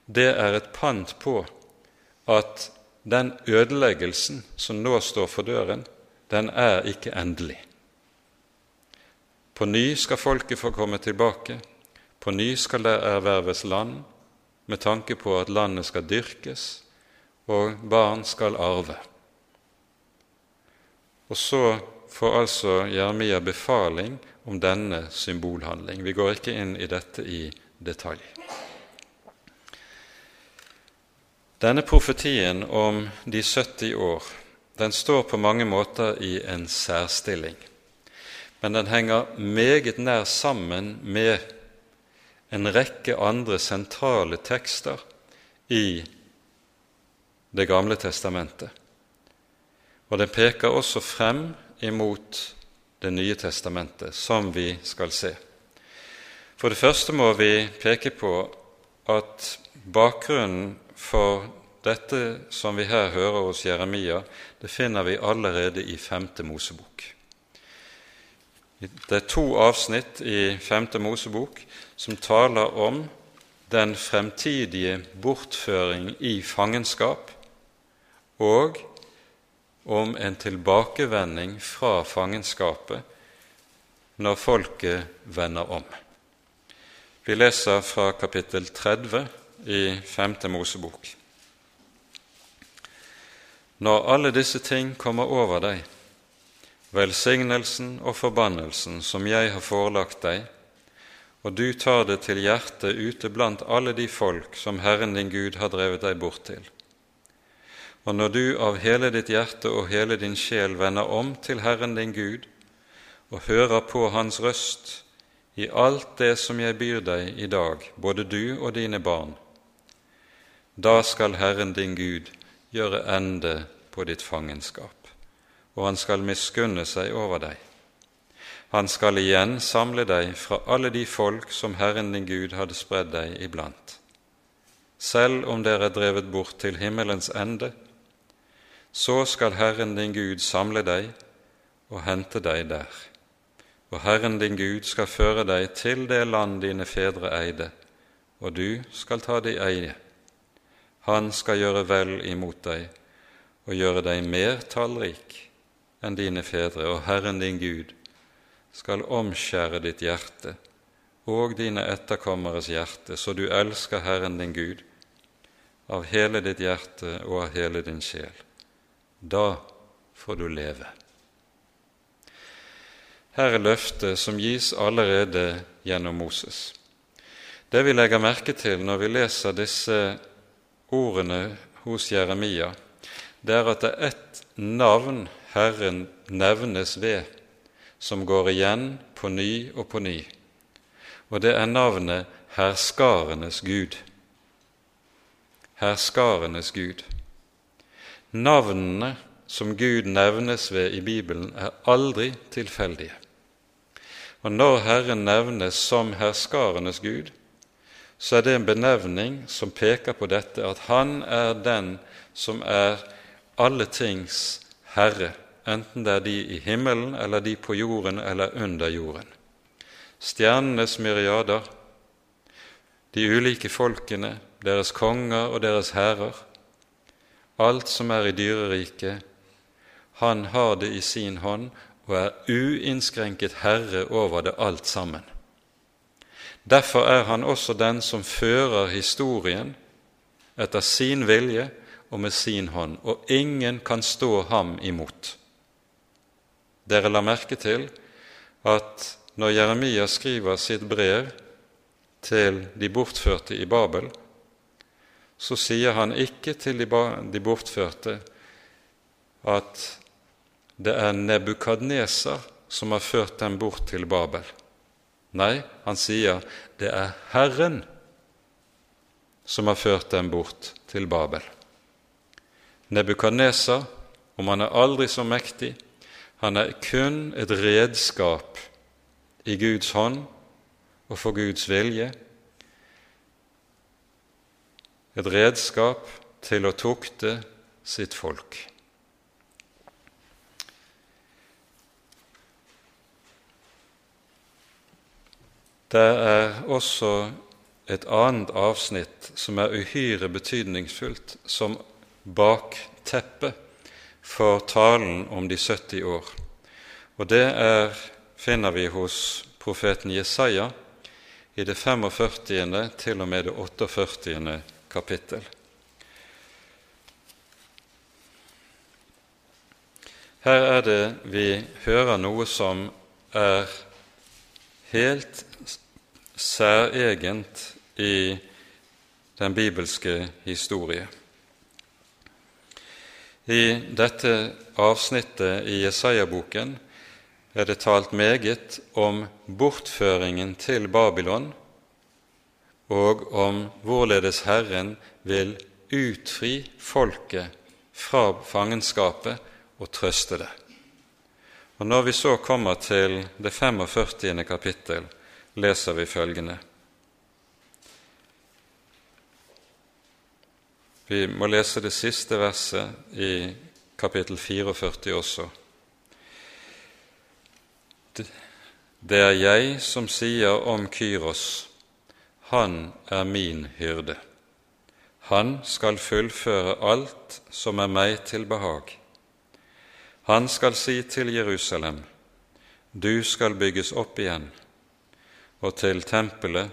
det er et pant på at den ødeleggelsen som nå står for døren, den er ikke endelig. På ny skal folket få komme tilbake, på ny skal det erverves land, med tanke på at landet skal dyrkes, og barn skal arve. Og så får altså Jeremia befaling om denne symbolhandling. Vi går ikke inn i dette i detalj. Denne profetien om de 70 år den står på mange måter i en særstilling men den henger meget nær sammen med en rekke andre sentrale tekster i Det gamle testamentet. Og den peker også frem imot Det nye testamentet, som vi skal se. For det første må vi peke på at bakgrunnen for dette som vi her hører hos Jeremia, det finner vi allerede i Femte Mosebok. Det er to avsnitt i Femte Mosebok som taler om den fremtidige bortføring i fangenskap og om en tilbakevending fra fangenskapet når folket vender om. Vi leser fra kapittel 30 i Femte Mosebok. Når alle disse ting kommer over deg, velsignelsen og forbannelsen som jeg har forelagt deg, og du tar det til hjertet ute blant alle de folk som Herren din Gud har drevet deg bort til. Og når du av hele ditt hjerte og hele din sjel vender om til Herren din Gud og hører på Hans røst i alt det som jeg byr deg i dag, både du og dine barn, da skal Herren din Gud gjøre ende på ditt fangenskap og han skal miskunne seg over deg. Han skal igjen samle deg fra alle de folk som Herren din Gud hadde spredd deg iblant. Selv om dere er drevet bort til himmelens ende, så skal Herren din Gud samle deg og hente deg der. Og Herren din Gud skal føre deg til det land dine fedre eide, og du skal ta det i eie. Han skal gjøre vel imot deg og gjøre deg mer tallrik enn dine fedre, og Herren din Gud skal omskjære ditt hjerte og dine etterkommeres hjerte, så du elsker Herren din Gud av hele ditt hjerte og av hele din sjel. Da får du leve. Her er løftet som gis allerede gjennom Moses. Det vi legger merke til når vi leser disse ordene hos Jeremia, det er at det er ett navn Herren nevnes ved, som går igjen på ny og på ny, og det er navnet Herskarenes Gud. Herskarenes Gud. Navnene som Gud nevnes ved i Bibelen, er aldri tilfeldige. Og når Herren nevnes som herskarenes Gud, så er det en benevning som peker på dette, at Han er den som er alle tings herre, enten det er de i himmelen eller de på jorden eller under jorden. Stjernenes myriader, de ulike folkene, deres konger og deres hærer, alt som er i dyreriket, han har det i sin hånd og er uinnskrenket herre over det alt sammen. Derfor er han også den som fører historien etter sin vilje og med sin hånd, og ingen kan stå ham imot. Dere la merke til at når Jeremia skriver sitt brev til de bortførte i Babel, så sier han ikke til de bortførte at det er Nebukadneser som har ført dem bort til Babel. Nei, han sier det er Herren som har ført dem bort til Babel. Nebukadneser, om han er aldri så mektig, han er kun et redskap i Guds hånd og for Guds vilje, et redskap til å tukte sitt folk. Det er også et annet avsnitt som er uhyre betydningsfullt som bakteppe for talen om de 70 år. Og det er, finner vi hos profeten Jesaja i det 45. til og med det 48 kapittel. Her er det vi hører noe som er helt særegent i den bibelske historie. I dette avsnittet i Jesaja-boken er det talt meget om bortføringen til Babylon og om hvorledes Herren vil utfri folket fra fangenskapet og trøste det. Og Når vi så kommer til det 45. kapittel, leser vi følgende Vi må lese det siste verset i kapittel 44 også. Det er jeg som sier om Kyros, han er min hyrde. Han skal fullføre alt som er meg til behag. Han skal si til Jerusalem, du skal bygges opp igjen, og til tempelet,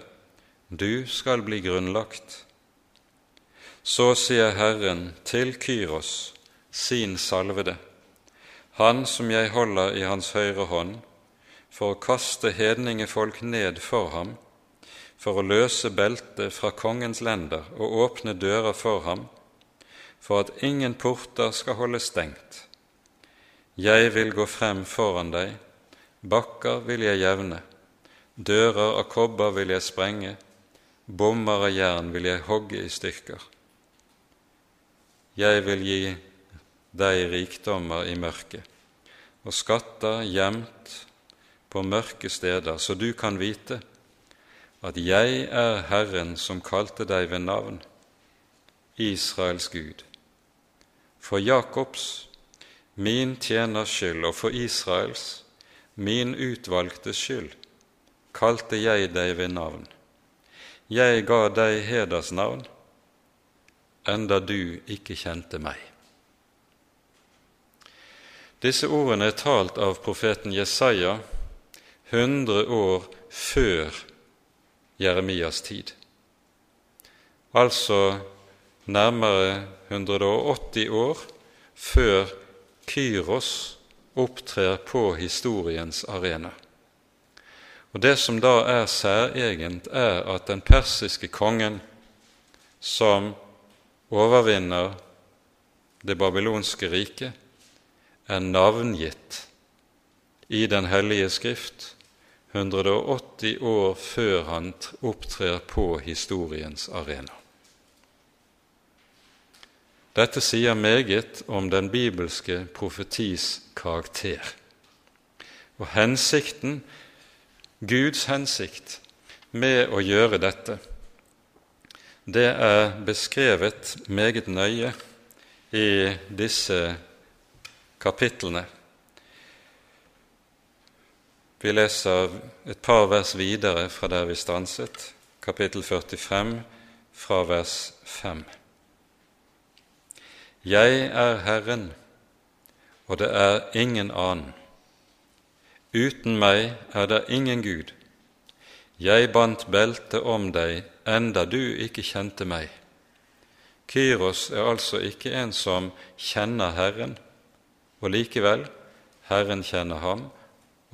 du skal bli grunnlagt. Så sier Herren til Kyros, sin salvede, han som jeg holder i hans høyre hånd, for å kaste hedningefolk ned for ham, for å løse beltet fra kongens lender og åpne dører for ham, for at ingen porter skal holde stengt. Jeg vil gå frem foran deg, bakker vil jeg jevne, dører av kobber vil jeg sprenge, bommer av jern vil jeg hogge i stykker. Jeg vil gi deg rikdommer i mørket og skatter gjemt på mørke steder, så du kan vite at jeg er Herren som kalte deg ved navn, Israels Gud. For Jakobs, min tjeners skyld, og for Israels, min utvalgte skyld, kalte jeg deg ved navn. Jeg ga deg hedersnavn, enda du ikke kjente meg. Disse ordene er talt av profeten Jesaja 100 år før Jeremias tid, altså nærmere 180 år før Kyros opptrer på historiens arena. Og Det som da er særegent, er at den persiske kongen som overvinner det babylonske riket, er navngitt i Den hellige skrift 180 år før han opptrer på historiens arena. Dette sier meget om den bibelske profetis karakter. Og hensikten, Guds hensikt med å gjøre dette, det er beskrevet meget nøye i disse kapitlene. Vi leser et par vers videre fra der vi stanset, kapittel 45, fra vers 5. Jeg er Herren, og det er ingen annen. Uten meg er det ingen Gud. Jeg bandt beltet om deg enda du ikke kjente meg. Kyros er altså ikke en som kjenner Herren, og likevel Herren kjenner ham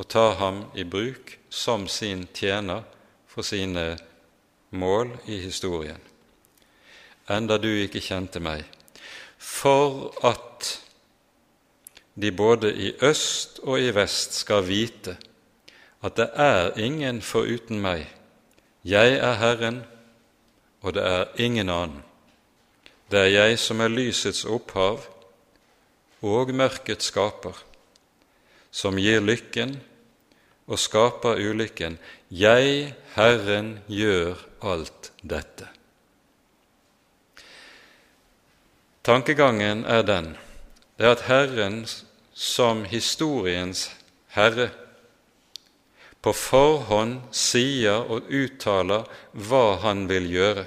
og tar ham i bruk som sin tjener for sine mål i historien. Enda du ikke kjente meg, for at de både i øst og i vest skal vite at det er ingen foruten meg. Jeg er Herren, og det er ingen annen. Det er jeg som er lysets opphav og mørkets skaper, som gir lykken og skaper ulykken. Jeg, Herren, gjør alt dette. Tankegangen er den det er at Herren som historiens herre på forhånd sier og uttaler hva han vil gjøre,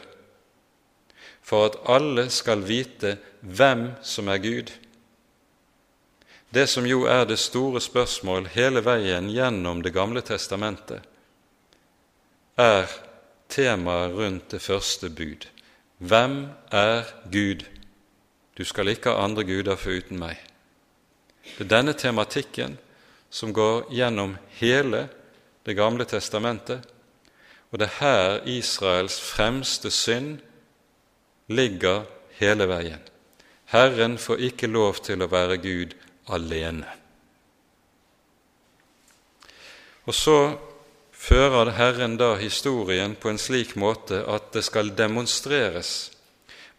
for at alle skal vite hvem som er Gud. Det som jo er det store spørsmål hele veien gjennom Det gamle testamentet, er temaet rundt det første bud. Hvem er Gud? Du skal ikke ha andre guder foruten meg. Det er denne tematikken som går gjennom hele Det gamle testamentet, og det er her Israels fremste synd ligger hele veien. Herren får ikke lov til å være Gud alene. Og så fører Herren da historien på en slik måte at det skal demonstreres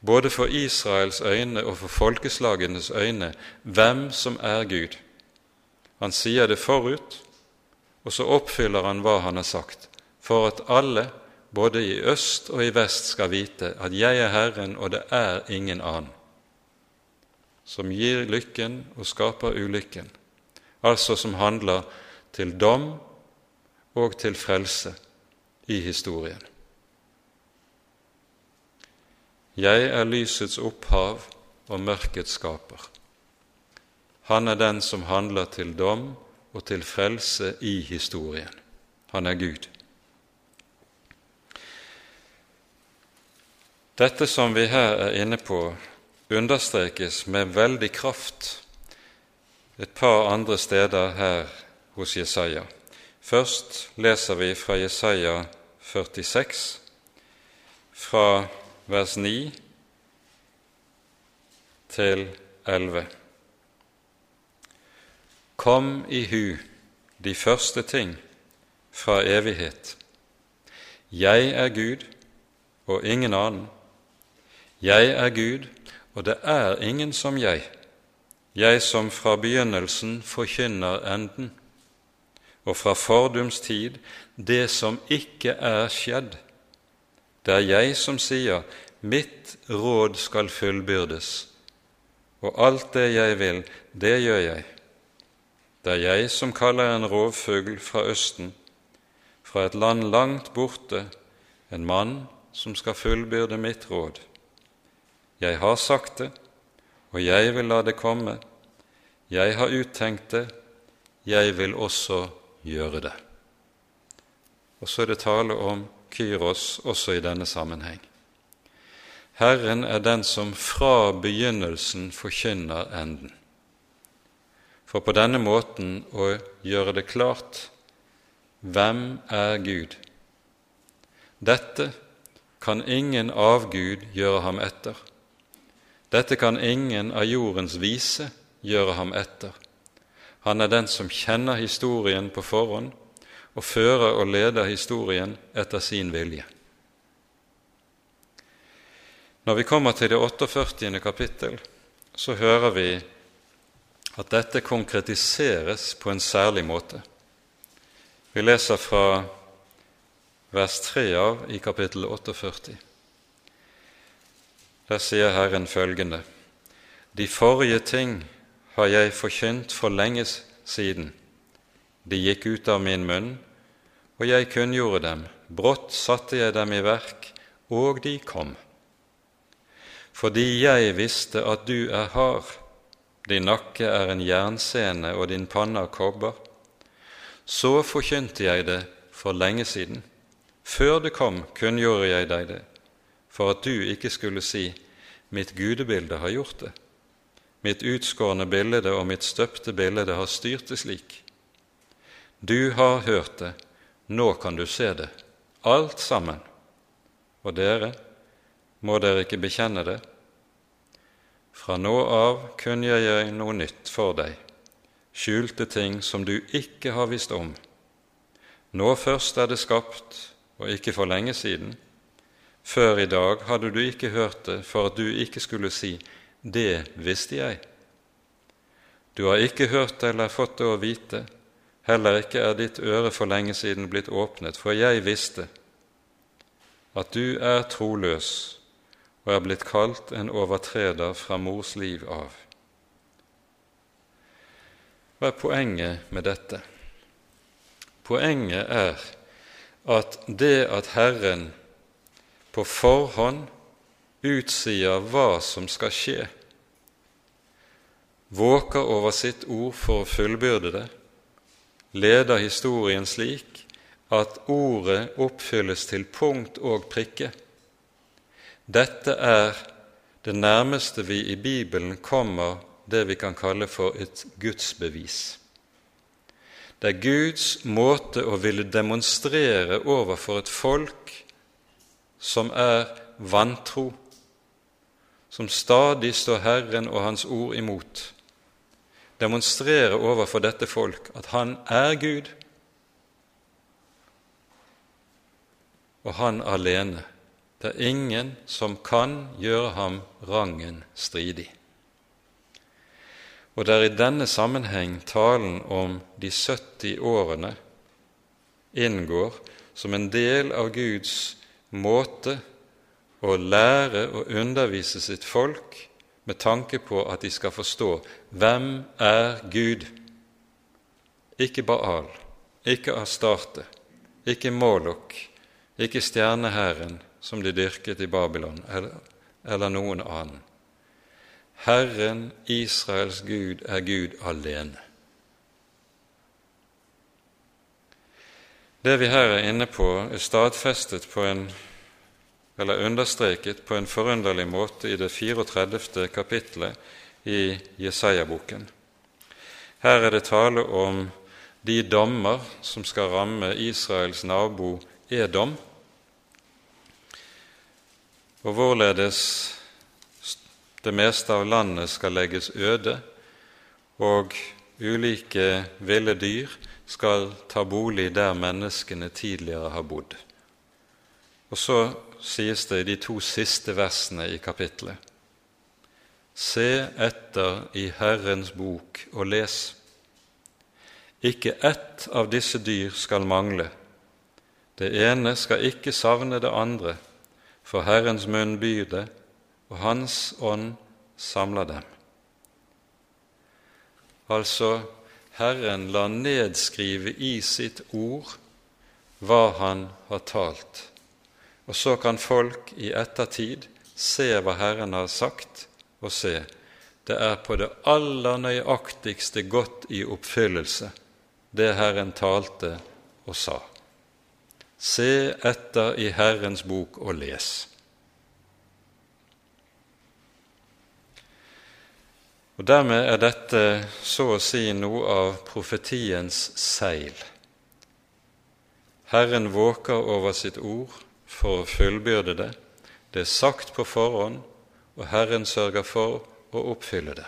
både for Israels øyne og for folkeslagenes øyne, hvem som er Gud. Han sier det forut, og så oppfyller han hva han har sagt, for at alle, både i øst og i vest, skal vite at jeg er Herren, og det er ingen annen, som gir lykken og skaper ulykken, altså som handler til dom og til frelse i historien. Jeg er lysets opphav og mørkets skaper. Han er den som handler til dom og til frelse i historien. Han er Gud. Dette som vi her er inne på, understrekes med veldig kraft et par andre steder her hos Jesaja. Først leser vi fra Jesaja 46, fra vers 9 til 11. Kom i hu de første ting fra evighet. Jeg er Gud og ingen annen. Jeg er Gud, og det er ingen som jeg, jeg som fra begynnelsen forkynner enden, og fra fordums tid det som ikke er skjedd, det er jeg som sier, mitt råd skal fullbyrdes, og alt det jeg vil, det gjør jeg. Det er jeg som kaller en rovfugl fra Østen, fra et land langt borte, en mann som skal fullbyrde mitt råd. Jeg har sagt det, og jeg vil la det komme. jeg har uttenkt det, jeg vil også gjøre det. Og så er det tale om Kyros også i denne sammenheng. Herren er den som fra begynnelsen forkynner enden. For på denne måten å gjøre det klart hvem er Gud. Dette kan ingen avgud gjøre ham etter. Dette kan ingen av jordens vise gjøre ham etter. Han er den som kjenner historien på forhånd og fører og leder historien etter sin vilje. Når vi kommer til det 48. kapittel, så hører vi at dette konkretiseres på en særlig måte. Vi leser fra vers 3 av i kapittel 48. Der sier Herren følgende.: De forrige ting har jeg forkynt for lenge siden. De gikk ut av min munn, og jeg kunngjorde dem. Brått satte jeg dem i verk, og de kom fordi jeg visste at du er hard, din nakke er en jernscene og din panne av kobber, så forkynte jeg det for lenge siden. Før det kom, kunngjorde jeg deg det, for at du ikke skulle si mitt gudebilde har gjort det. Mitt utskårne bilde og mitt støpte bilde har styrt det slik. Du har hørt det, nå kan du se det, alt sammen. Og dere, må dere ikke bekjenne det? Fra nå av kunngjør jeg noe nytt for deg, skjulte ting som du ikke har visst om. Nå først er det skapt, og ikke for lenge siden. Før i dag hadde du ikke hørt det for at du ikke skulle si det visste jeg. Du har ikke hørt eller fått det å vite, heller ikke er ditt øre for lenge siden blitt åpnet, for jeg visste at du er troløs og er blitt kalt en overtreder fra mors liv av. Hva er poenget med dette? Poenget er at det at Herren på forhånd utsier hva som skal skje, våker over sitt ord for å fullbyrde det, leder historien slik at ordet oppfylles til punkt og prikke dette er det nærmeste vi i Bibelen kommer det vi kan kalle for et gudsbevis. Det er Guds måte å ville demonstrere overfor et folk som er vantro, som stadig står Herren og Hans ord imot, demonstrere overfor dette folk at Han er Gud, og Han alene det er ingen som kan gjøre ham rangen stridig. Og det er i denne sammenheng talen om de 70 årene inngår som en del av Guds måte å lære og undervise sitt folk med tanke på at de skal forstå hvem er Gud? Ikke Baal, ikke Astarte, ikke Molok, ikke stjerneherren, som de dyrket i Babylon, eller, noen annen. Herren Israels Gud er Gud alene. Det vi her er inne på, er stadfestet på en eller understreket på en forunderlig måte i det 34. kapitlet i Jesaja-boken. Her er det tale om de dommer som skal ramme Israels nabo Edom, og hvorledes det meste av landet skal legges øde, og ulike ville dyr skal ta bolig der menneskene tidligere har bodd. Og så sies det i de to siste versene i kapittelet Se etter i Herrens bok og les. Ikke ett av disse dyr skal mangle. Det ene skal ikke savne det andre, for Herrens munn byr det, og Hans ånd samler dem. Altså, Herren la nedskrive i sitt ord hva Han har talt, og så kan folk i ettertid se hva Herren har sagt, og se det er på det aller nøyaktigste godt i oppfyllelse, det Herren talte og sa. Se etter i Herrens bok og les. Og Dermed er dette så å si noe av profetiens seil. Herren våker over sitt ord for å fullbyrde det. Det er sagt på forhånd, og Herren sørger for å oppfylle det.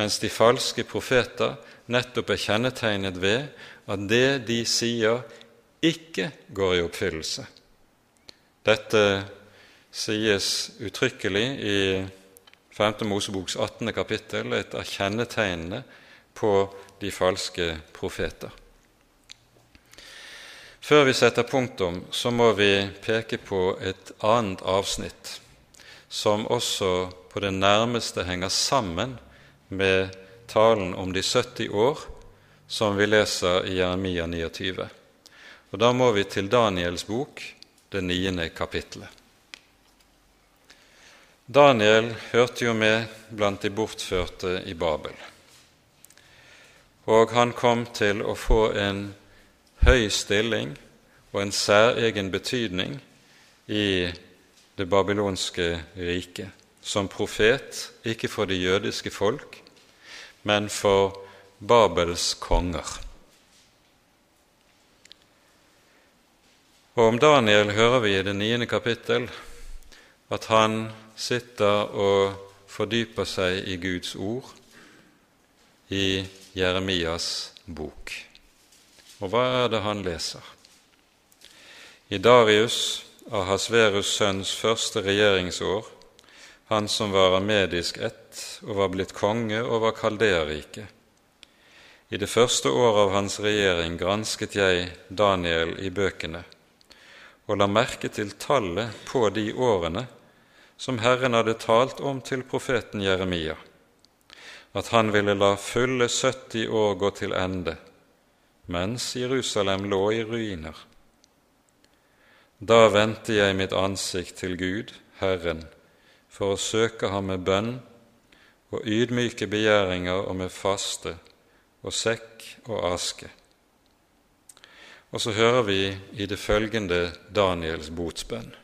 Mens de falske profeter nettopp er kjennetegnet ved at det de sier, ikke går i oppfyllelse. Dette sies uttrykkelig i 5. Moseboks 18. kapittel, et av kjennetegnene på de falske profeter. Før vi setter punktum, så må vi peke på et annet avsnitt som også på det nærmeste henger sammen med talen om de 70 år som vi leser i Jeremia 29. Og Da må vi til Daniels bok, det niende kapittelet. Daniel hørte jo med blant de bortførte i Babel, og han kom til å få en høy stilling og en særegen betydning i det babylonske riket, som profet, ikke for det jødiske folk, men for Babels konger. Og om Daniel hører vi i det niende kapittel at han sitter og fordyper seg i Guds ord i Jeremias bok. Og hva er det han leser? I Darius, Ahasverus' sønns første regjeringsår, han som var av medisk ett og var blitt konge over Kaldeariket. I det første året av hans regjering gransket jeg Daniel i bøkene og la merke til tallet på de årene som Herren hadde talt om til profeten Jeremia, at han ville la fulle 70 år gå til ende mens Jerusalem lå i ruiner. Da vendte jeg mitt ansikt til Gud, Herren, for å søke ham med bønn og ydmyke begjæringer og med faste og sekk og aske. Og så hører vi i det følgende Daniels botsbønn.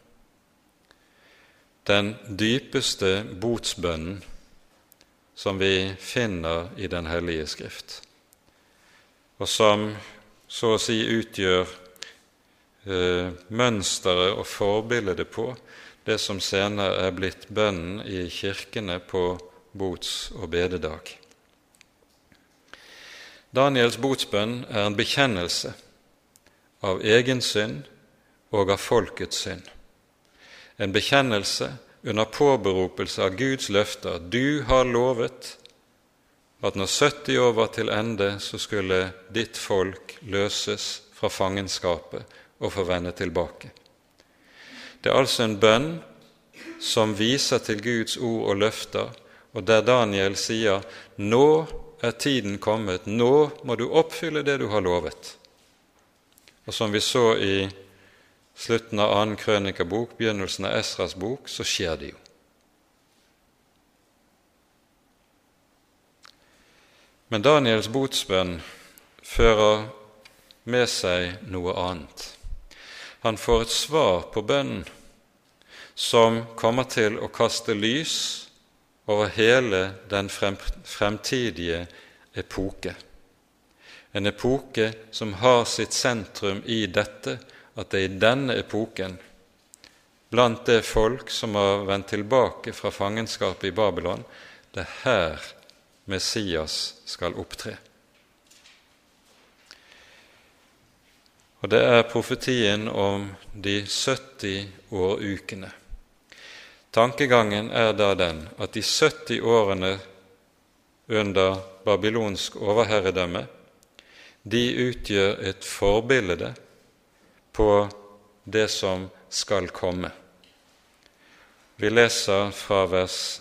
Den dypeste botsbønnen som vi finner i Den hellige Skrift og som så å si utgjør eh, mønsteret og forbildet på det som senere er blitt bønnen i kirkene på bots- og bededag. Daniels botsbønn er en bekjennelse av egen synd og av folkets synd. En bekjennelse under påberopelse av Guds løfter. Du har lovet at når 70 år var til ende, så skulle ditt folk løses fra fangenskapet og få vende tilbake. Det er altså en bønn som viser til Guds ord og løfter, og der Daniel sier nå er tiden kommet, nå må du oppfylle det du har lovet. Og som vi så i slutten av annen krønikabok, begynnelsen av Esras bok, så skjer det jo. Men Daniels botsbønn fører med seg noe annet. Han får et svar på bønnen som kommer til å kaste lys over hele den fremtidige epoke. En epoke som har sitt sentrum i dette at det er i denne epoken, blant det folk som har vendt tilbake fra fangenskapet i Babylon, det er her Messias skal opptre. Og det er profetien om de 70 årukene. Tankegangen er da den at de 70 årene under babylonsk overherredømme de utgjør et forbilde på det som skal komme. Vi leser fra vers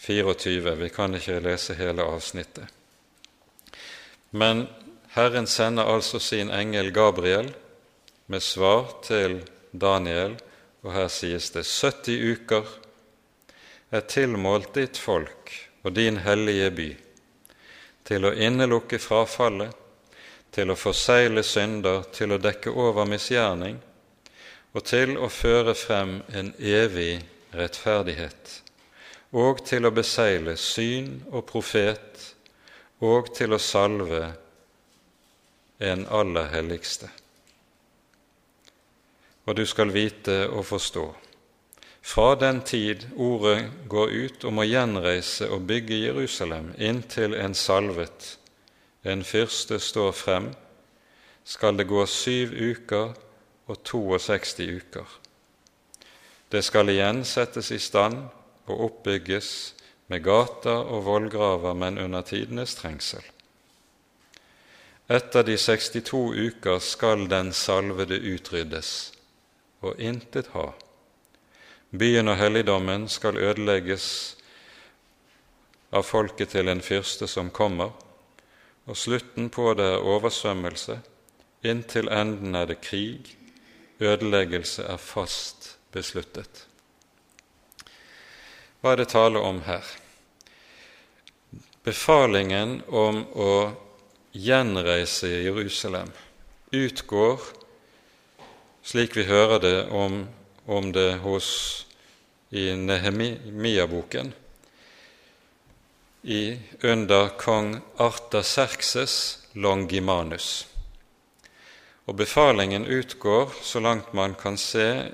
24. Vi kan ikke lese hele avsnittet. Men Herren sender altså sin engel Gabriel med svar til Daniel, og her sies det 70 uker er tilmålt ditt folk og din hellige by, til å innelukke frafallet, til å forsegle synder, til å dekke over misgjerning, og til å føre frem en evig rettferdighet, og til å besegle syn og profet, og til å salve en aller helligste. Og du skal vite og forstå fra den tid ordet går ut om å gjenreise og bygge Jerusalem inntil en salvet, en fyrste, står frem, skal det gå syv uker og 62 uker. Det skal igjen settes i stand og oppbygges med gater og vollgraver, men under tidenes trengsel. Etter de 62 uker skal den salvede utryddes, og intet ha. Byen og helligdommen skal ødelegges av folket til en fyrste som kommer, og slutten på det er oversvømmelse, inntil enden er det krig, ødeleggelse er fast besluttet. Hva er det tale om her? Befalingen om å gjenreise Jerusalem utgår, slik vi hører det om om det hos, i Nehemia-boken under kong Artaserkses Longimanus. Og befalingen utgår, så langt man kan se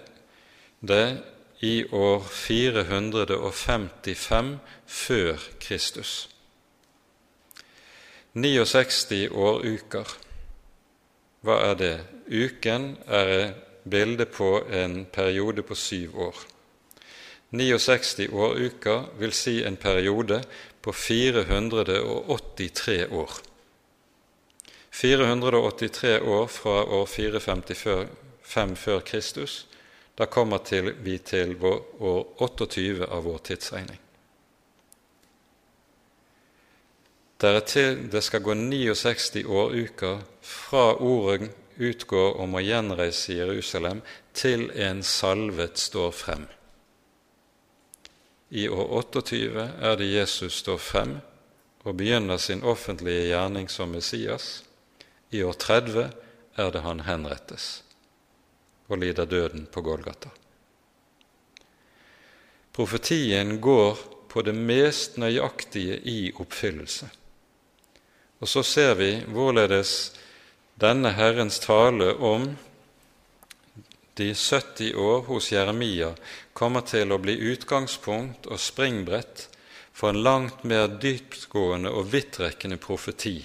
det, i år 455 før Kristus. 69 år uker. Hva er det? Uken er bilde på en periode på syv år. 69 åruker vil si en periode på 483 år. 483 år fra år 455 før Kristus. Da kommer til, vi til år 28 av vår tidsregning. Det skal gå 69 åruker fra ordet utgår om å gjenreise Jerusalem til en salvet står frem. I år 28 er det Jesus står frem og begynner sin offentlige gjerning som Messias. I år 30 er det han henrettes og lider døden på Golgata. Profetien går på det mest nøyaktige i oppfyllelse. Og så ser vi hvorledes denne Herrens tale om de 70 år hos Jeremia kommer til å bli utgangspunkt og springbrett for en langt mer dyptgående og vidtrekkende profeti,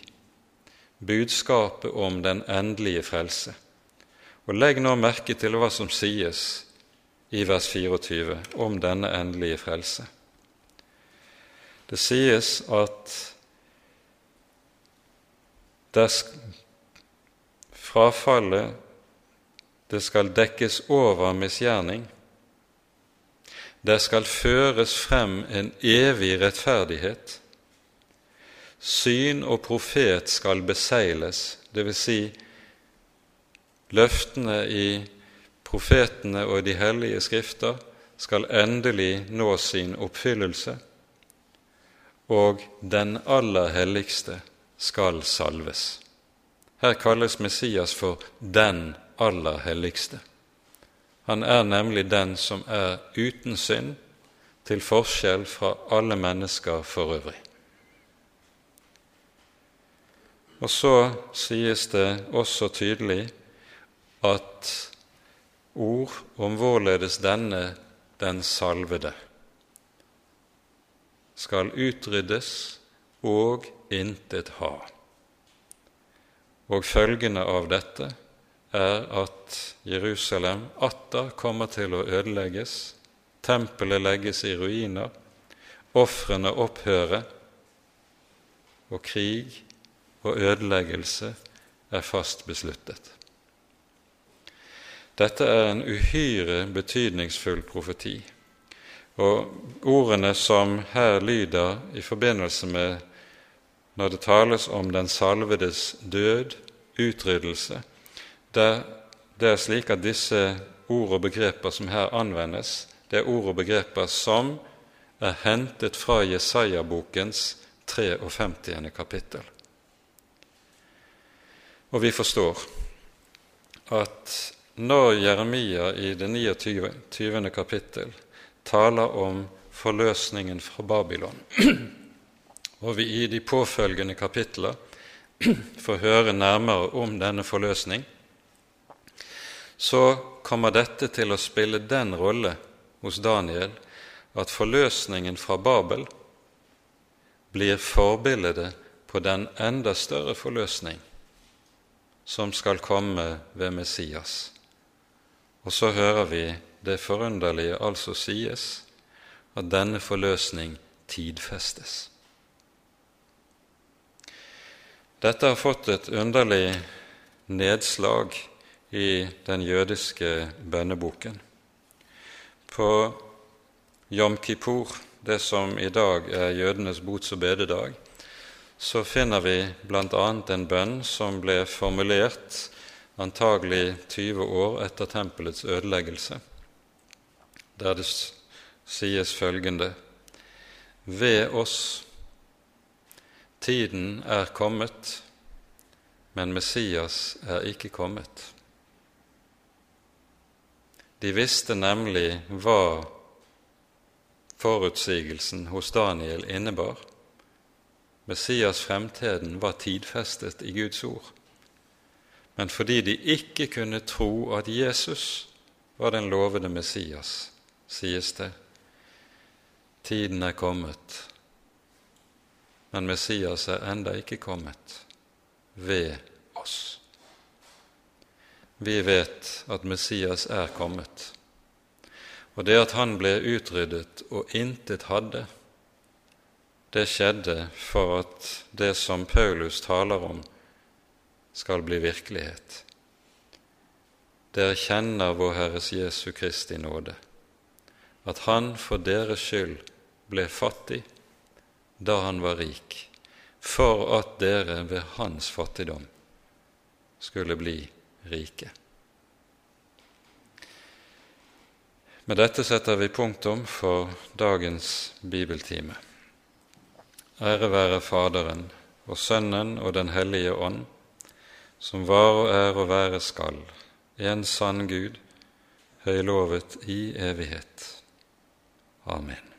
budskapet om den endelige frelse. Og Legg nå merke til hva som sies i vers 24 om denne endelige frelse. Det sies at frafallet det skal dekkes over misgjerning. Det skal føres frem en evig rettferdighet. Syn og profet skal besegles, dvs. Si, løftene i profetene og de hellige skrifter skal endelig nå sin oppfyllelse, og den aller helligste skal salves. Her kalles Messias for Den aller helligste. Han er nemlig den som er uten synd, til forskjell fra alle mennesker for øvrig. Og så sies det også tydelig at ord om hvorledes denne den salvede skal utryddes og intet ha. Og følgende av dette er at Jerusalem atter kommer til å ødelegges, tempelet legges i ruiner, ofrene opphører, og krig og ødeleggelse er fast besluttet. Dette er en uhyre betydningsfull profeti, og ordene som her lyder i forbindelse med når det tales om den salvedes død, utryddelse, det, det er slik at disse ord og begreper som her anvendes, det er ord og begreper som er hentet fra Jesaja-bokens 53. kapittel. Og vi forstår at når Jeremia i det 29. kapittel taler om forløsningen fra Babylon, og vi i de påfølgende kapitler får høre nærmere om denne forløsning, så kommer dette til å spille den rolle hos Daniel at forløsningen fra Babel blir forbildet på den enda større forløsning som skal komme ved Messias. Og så hører vi det forunderlige altså sies at denne forløsning tidfestes. Dette har fått et underlig nedslag i den jødiske bønneboken. På Jom Kippur, det som i dag er jødenes bots- og bededag, så finner vi bl.a. en bønn som ble formulert antagelig 20 år etter tempelets ødeleggelse, der det sies følgende Ved oss, tiden er kommet, men Messias er ikke kommet. De visste nemlig hva forutsigelsen hos Daniel innebar. Messias fremtiden var tidfestet i Guds ord. Men fordi de ikke kunne tro at Jesus var den lovede Messias, sies det, tiden er kommet, men Messias er enda ikke kommet ved oss. Vi vet at Messias er kommet og det at han ble utryddet og intet hadde, det skjedde for at det som Paulus taler om, skal bli virkelighet. Dere kjenner vår Herres Jesu Kristi nåde, at Han for deres skyld ble fattig da han var rik, for at dere ved hans fattigdom skulle bli rike. Med dette setter vi punktum for dagens bibeltime. Ære være Faderen og Sønnen og Den hellige ånd, som var og er og være skal, en sann Gud, høylovet i evighet. Amen.